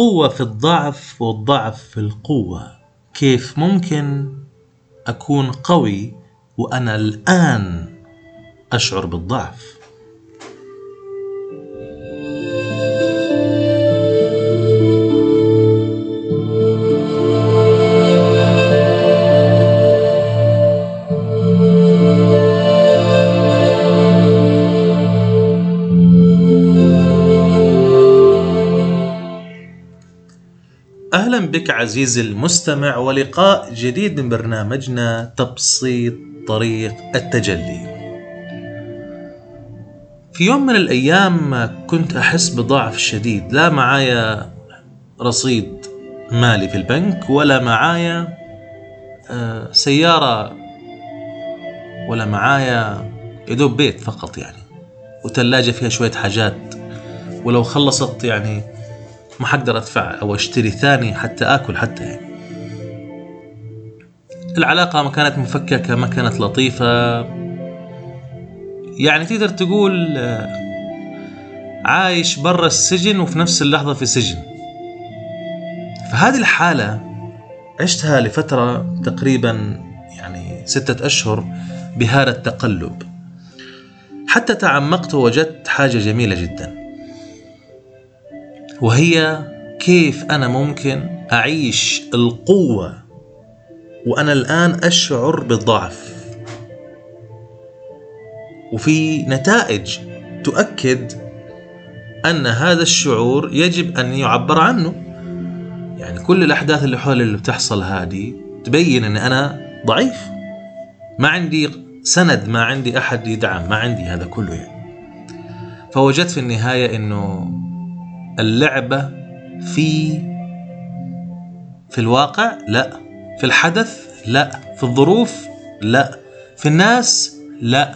القوة في الضعف والضعف في القوة. كيف ممكن أكون قوي وأنا الآن أشعر بالضعف؟ أهلا بك عزيزي المستمع ولقاء جديد من برنامجنا تبسيط طريق التجلي. في يوم من الأيام كنت أحس بضعف شديد، لا معايا رصيد مالي في البنك ولا معايا آه، سيارة ولا معايا يدوب بيت فقط يعني وثلاجة فيها شوية حاجات ولو خلصت يعني ما حقدر أدفع أو أشتري ثاني حتى آكل حتى يعني. العلاقة ما كانت مفككة ما كانت لطيفة. يعني تقدر تقول آه، عايش برا السجن وفي نفس اللحظة في سجن. فهذه الحالة عشتها لفترة تقريبا يعني ستة أشهر بهذا التقلب. حتى تعمقت ووجدت حاجة جميلة جدا. وهي كيف أنا ممكن أعيش القوة وأنا الآن أشعر بالضعف. وفي نتائج تؤكد أن هذا الشعور يجب أن يعبر عنه. يعني كل الأحداث اللي حولي اللي بتحصل هذه تبين أن أنا ضعيف. ما عندي سند ما عندي أحد يدعم ما عندي هذا كله يعني. فوجدت في النهاية إنه اللعبة في في الواقع؟ لا. في الحدث؟ لا. في الظروف؟ لا. في الناس؟ لا.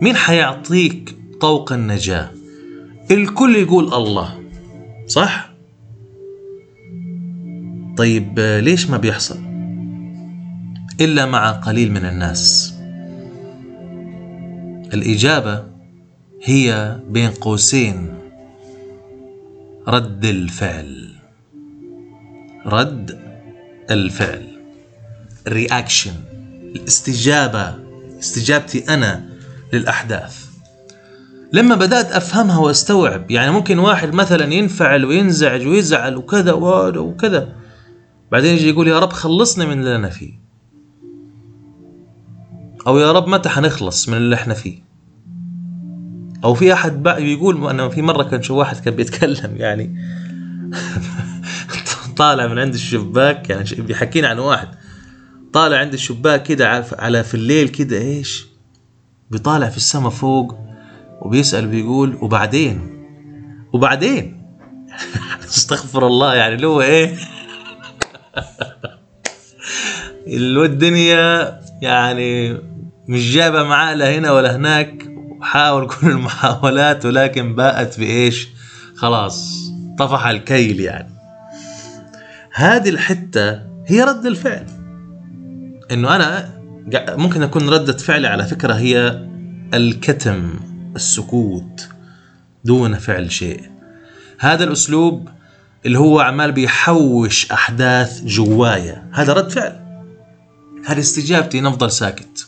مين حيعطيك طوق النجاة؟ الكل يقول الله. صح؟ طيب ليش ما بيحصل؟ إلا مع قليل من الناس. الإجابة هي بين قوسين. رد الفعل. رد الفعل. الرياكشن الاستجابة. استجابتي أنا للأحداث. لما بدأت أفهمها وأستوعب يعني ممكن واحد مثلا ينفعل وينزعج ويزعل وكذا وكذا بعدين يجي يقول يا رب خلصنا من اللي أنا فيه. أو يا رب متى حنخلص من اللي إحنا فيه؟ أو في أحد بيقول انه في مرة كان شو واحد كان بيتكلم يعني طالع من عند الشباك يعني بيحكينا عن واحد طالع عند الشباك كده على في الليل كده إيش؟ بيطالع في السماء فوق وبيسأل بيقول وبعدين؟ وبعدين؟ استغفر الله يعني اللي هو إيه؟ الدنيا يعني مش جايبة معاه لا هنا ولا هناك. حاول كل المحاولات ولكن باءت بإيش؟ خلاص طفح الكيل يعني. هذه الحتة هي رد الفعل. إنه أنا ممكن أكون ردة فعلي على فكرة هي الكتم السكوت دون فعل شيء. هذا الأسلوب اللي هو عمال بيحوش أحداث جوايا. هذا رد فعل. هذه استجابتي نفضل ساكت.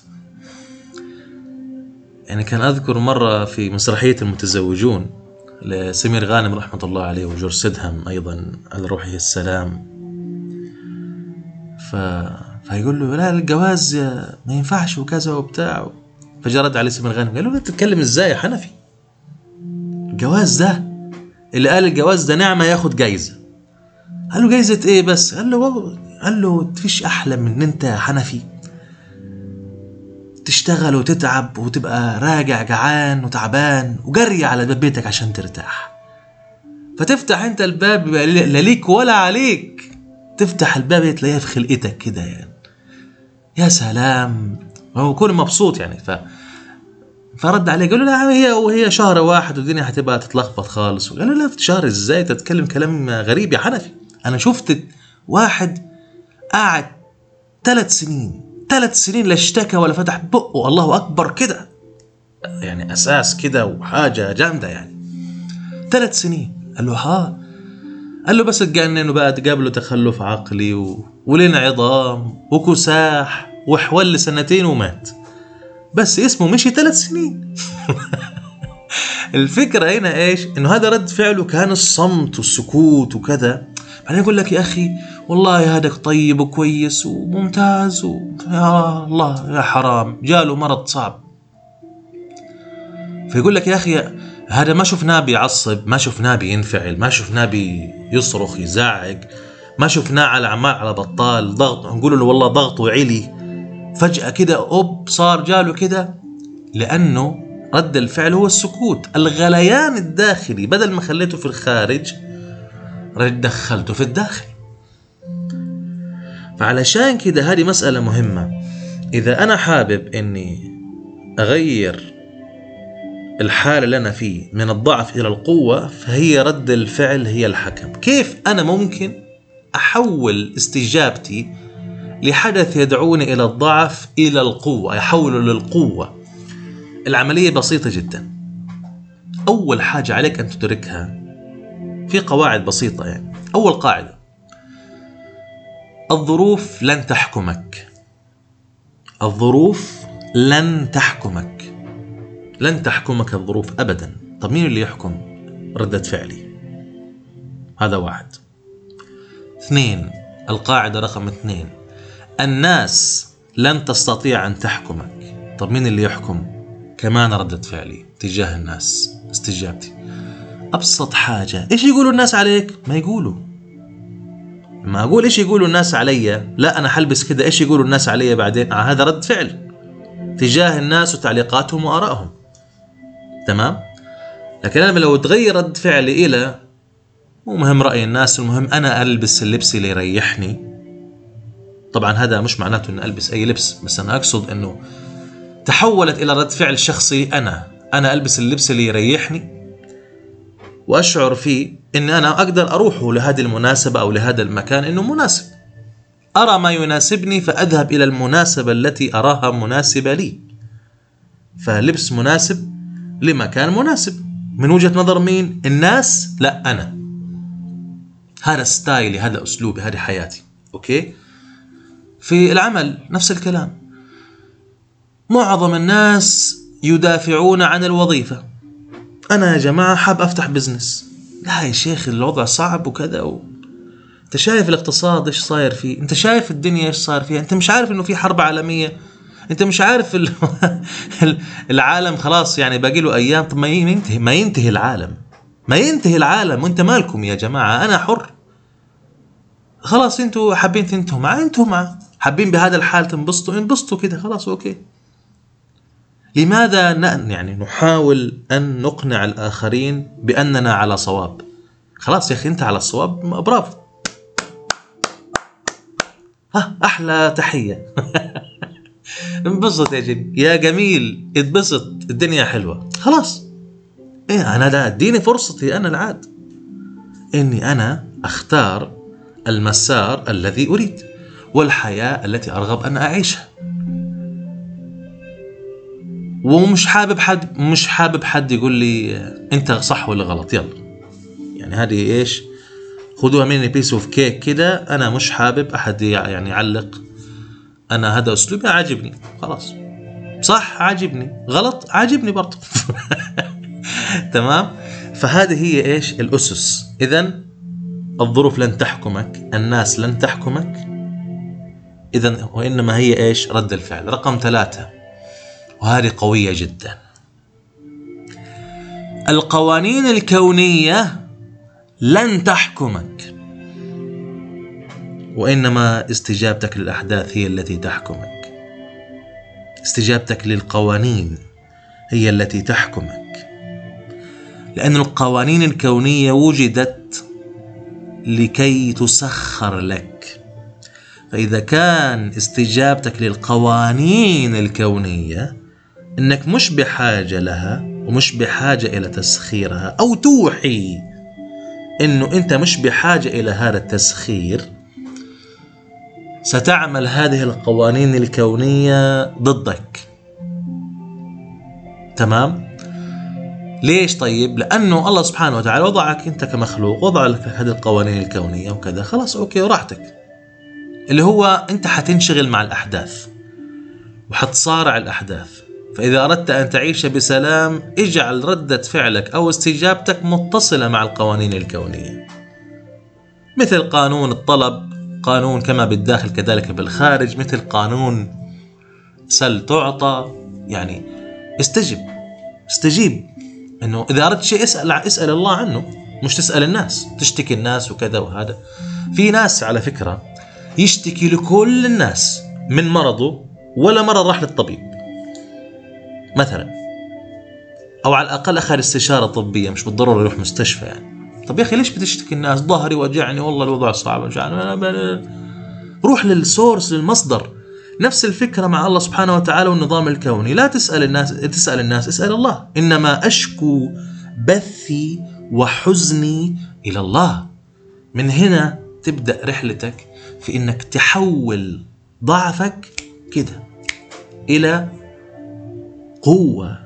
يعني كان أذكر مرة في مسرحية المتزوجون لسمير غانم رحمة الله عليه وجورج سدهم أيضا على روحه السلام. ف... فيقول له لا الجواز ما ينفعش وكذا وبتاع. فجرد عليه سمير غانم قال له تتكلم إزاي يا حنفي؟ الجواز ده اللي قال الجواز ده نعمة ياخد جايزة. قال له جايزة إيه بس؟ قال له قال له مفيش أحلى من إن أنت يا حنفي. تشتغل وتتعب وتبقى راجع جعان وتعبان وجري على باب بيتك عشان ترتاح. فتفتح انت الباب لا ليك ولا عليك. تفتح الباب تلاقيها في خلقتك كده يعني. يا سلام. هو كل مبسوط يعني. ف فرد عليه قال له لا هي وهي شهر واحد والدنيا هتبقى تتلخبط خالص. قال له لا في شهر إزاي؟ تتكلم كلام غريب يا حنفي. أنا شفت واحد قاعد ثلاث سنين ثلاث سنين لا اشتكى ولا فتح بقه. الله أكبر كده. يعني أساس كده وحاجة جامدة يعني. ثلاث سنين. قال له ها. قال له بس تجنن وبقى تقابله تخلف عقلي و... ولين عظام وكساح وحول سنتين ومات. بس اسمه مشي ثلاث سنين. الفكرة هنا إيش؟ إنه هذا رد فعله كان الصمت والسكوت وكذا. بعدين يقول لك يا أخي والله هذاك طيب وكويس وممتاز و... يا الله يا حرام. جاله مرض صعب. فيقول لك يا أخي هذا ما شفناه بيعصب ما شفناه بينفعل ما شفناه بيصرخ يزعق ما شفناه على عمال على بطال ضغط نقول له والله ضغطه علي فجأة كده أوب صار جاله كده لأنه رد الفعل هو السكوت الغليان الداخلي. بدل ما خليته في الخارج دخلته في الداخل. فعلشان كده هذه مسألة مهمة. إذا أنا حابب إني أغير الحالة اللي أنا فيه من الضعف إلى القوة فهي رد الفعل هي الحكم. كيف أنا ممكن أحول استجابتي لحدث يدعوني إلى الضعف إلى القوة أحوله للقوة؟ العملية بسيطة جدا. أول حاجة عليك أن تدركها في قواعد بسيطة يعني. أول قاعدة. الظروف لن تحكمك. الظروف لن تحكمك. لن تحكمك الظروف أبدا. طب مين اللي يحكم؟ ردة فعلي. هذا واحد. اثنين القاعدة رقم اثنين. الناس لن تستطيع أن تحكمك. طب مين اللي يحكم؟ كمان ردة فعلي تجاه الناس استجابتي. أبسط حاجة. إيش يقولوا الناس عليك؟ ما يقولوا. ما أقول إيش يقولوا الناس علي؟ لا أنا حلبس كده. إيش يقولوا الناس علي بعدين؟ آه هذا رد فعل تجاه الناس وتعليقاتهم وآرائهم. تمام؟ لكن أنا لو تغير رد فعلي إلى مو مهم رأي الناس المهم أنا ألبس اللبس اللي يريحني. طبعا هذا مش معناته أن ألبس أي لبس بس أنا أقصد أنه تحولت إلى رد فعل شخصي أنا. أنا ألبس اللبس اللي يريحني. وأشعر فيه أن أنا أقدر أروح لهذه المناسبة أو لهذا المكان أنه مناسب. أرى ما يناسبني فأذهب إلى المناسبة التي أراها مناسبة لي. فلبس مناسب لمكان مناسب. من وجهة نظر مين؟ الناس؟ لا أنا. هذا style ي هذا أسلوبي هذه حياتي. okay؟ في العمل نفس الكلام. معظم الناس يدافعون عن الوظيفة. أنا يا جماعة حاب أفتح business لا يا شيخ الوضع صعب وكذا و... أنت شايف الاقتصاد إيش صاير فيه؟ أنت شايف الدنيا إيش صار فيها؟ أنت مش عارف إنه في حرب عالمية؟ أنت مش عارف العالم خلاص يعني باقي له أيام. طب ما ينتهي ما ينتهي العالم. ما ينتهي العالم. وأنت مالكم يا جماعة؟ أنا حر. خلاص أنتوا حابين تنتهوا معاه انتهوا معاه حابين بهذا الحال تنبسطوا؟ انبسطوا كده. خلاص okay. لماذا يعني نحاول أن نقنع الآخرين بأننا على صواب؟ خلاص يا أخي أنت على الصواب برافو. ها أحلى تحية. انبسط يا جميل. يا جميل اتبسط. الدنيا حلوة. خلاص. إيه أنا لا اديني فرصتي أنا العاد. إني أنا أختار المسار الذي أريد والحياة التي أرغب أن أعيشها. ومش حابب حد مش حابب حد يقول لي أنت صح ولا غلط؟ يلا. يعني هذه إيش؟ خذوها مني piece of cake كده أنا مش حابب أحد يعني يعلق. أنا هذا أسلوبي عاجبني. خلاص. صح عاجبني. غلط عاجبني برضه. تمام؟ فهذه هي إيش؟ الأسس. اذا الظروف لن تحكمك الناس لن تحكمك. اذا وإنما هي إيش؟ رد الفعل. رقم ثلاثة. وهذه قوية جدا. القوانين الكونية لن تحكمك وإنما استجابتك للأحداث هي التي تحكمك. استجابتك للقوانين هي التي تحكمك. لأن القوانين الكونية وجدت لكي تسخر لك. فإذا كان استجابتك للقوانين الكونية إنك مش بحاجة لها ومش بحاجة إلى تسخيرها أو توحي إنه أنت مش بحاجة إلى هذا التسخير ستعمل هذه القوانين الكونية ضدك. تمام؟ ليش طيب؟ لأنه الله سبحانه وتعالى وضعك أنت كمخلوق وضع لك هذه القوانين الكونية وكذا. خلاص أوكي وراحتك اللي هو أنت حتنشغل مع الأحداث وحتصارع الأحداث. فإذا أردت أن تعيش بسلام اجعل ردة فعلك أو استجابتك متصلة مع القوانين الكونية. مثل قانون الطلب قانون كما بالداخل كذلك بالخارج مثل قانون سل تعطى يعني استجب استجيب. إنه إذا أردت شيء اسأل اسأل الله عنه مش تسأل الناس تشتكي الناس وكذا وهذا. في ناس على فكرة يشتكي لكل الناس من مرضه ولا مرة راح للطبيب. مثلا. أو على الأقل أخذ استشارة طبية مش بالضرورة يروح مستشفى يعني. طب يا أخي ليش بتشتكي الناس؟ ظهري وجعني والله الوضع صعب مش روح للسورس للمصدر. نفس الفكرة مع الله سبحانه وتعالى والنظام الكوني. لا تسأل الناس تسأل الناس اسأل الله. إنما أشكو بثي وحزني إلى الله. من هنا تبدأ رحلتك في إنك تحول ضعفك كده إلى قوة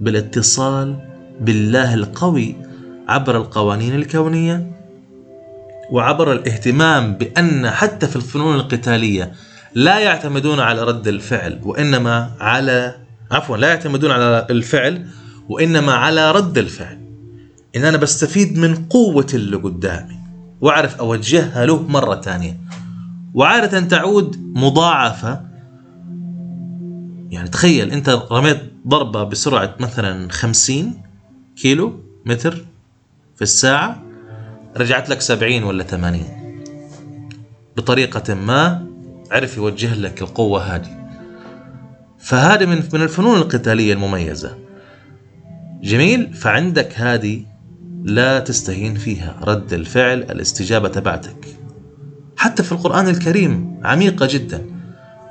بالاتصال بالله القوي عبر القوانين الكونية وعبر الاهتمام بأن حتى في الفنون القتالية لا يعتمدون على رد الفعل وإنما على عفوا لا يعتمدون على الفعل وإنما على رد الفعل. إن أنا بستفيد من قوة اللي قدامي وأعرف أوجهها له مرة ثانية. وعادة تعود مضاعفة يعني تخيل أنت رميت ضربة بسرعة مثلا 50 كيلو متر في الساعة رجعت لك 70 ولا 80 بطريقة ما عرف يوجه لك القوة هذه. فهذه من من الفنون القتالية المميزة. جميل فعندك هذه لا تستهين فيها. رد الفعل الاستجابة تبعتك. حتى في القرآن الكريم عميقة جدا.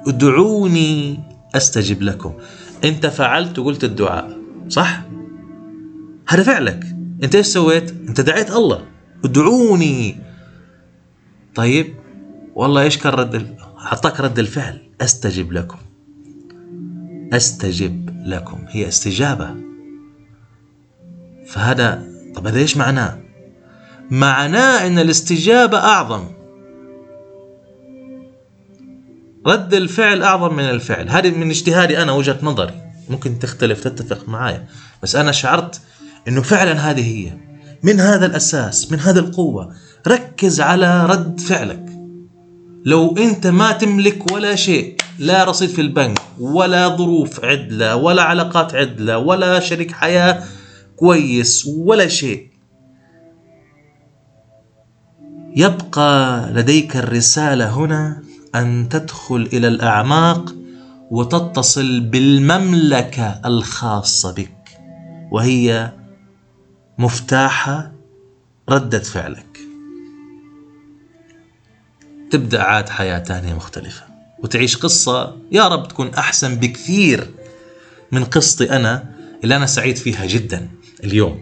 ادعوني أستجب لكم. أنت فعلت وقلت الدعاء صح؟ هذا فعلك. أنت إيش سويت؟ أنت دعيت الله. ادعوني. طيب والله إيش كان رد أعطاك رد الفعل. أستجب لكم. أستجب لكم. هي استجابة. فهذا طب هذا إيش معناه؟ معناه إن الاستجابة أعظم. رد الفعل أعظم من الفعل. هذه من اجتهادي أنا وجهة نظري. ممكن تختلف تتفق معايا بس أنا شعرت إنه فعلا هذه هي. من هذا الأساس من هذه القوة ركز على رد فعلك. لو أنت ما تملك ولا شيء لا رصيد في البنك ولا ظروف عدلة ولا علاقات عدلة ولا شريك حياة كويس ولا شيء يبقى لديك الرسالة هنا أن تدخل إلى الأعماق وتتصل بالمملكة الخاصة بك وهي مفتاح ردة فعلك. تبدأ عاد حياة تانية مختلفة وتعيش قصة يا رب تكون أحسن بكثير من قصتي أنا اللي أنا سعيد فيها جدا اليوم.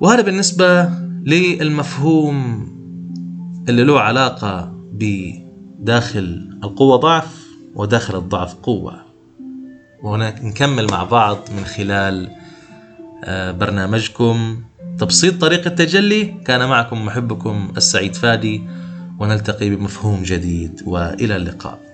وهذا بالنسبة للمفهوم اللي له علاقة بداخل القوة ضعف وداخل الضعف قوة. ونكمل مع بعض من خلال آه، برنامجكم. تبسيط طريقة التجلي. كان معكم محبكم السعيد فادي. ونلتقي بمفهوم جديد. وإلى اللقاء.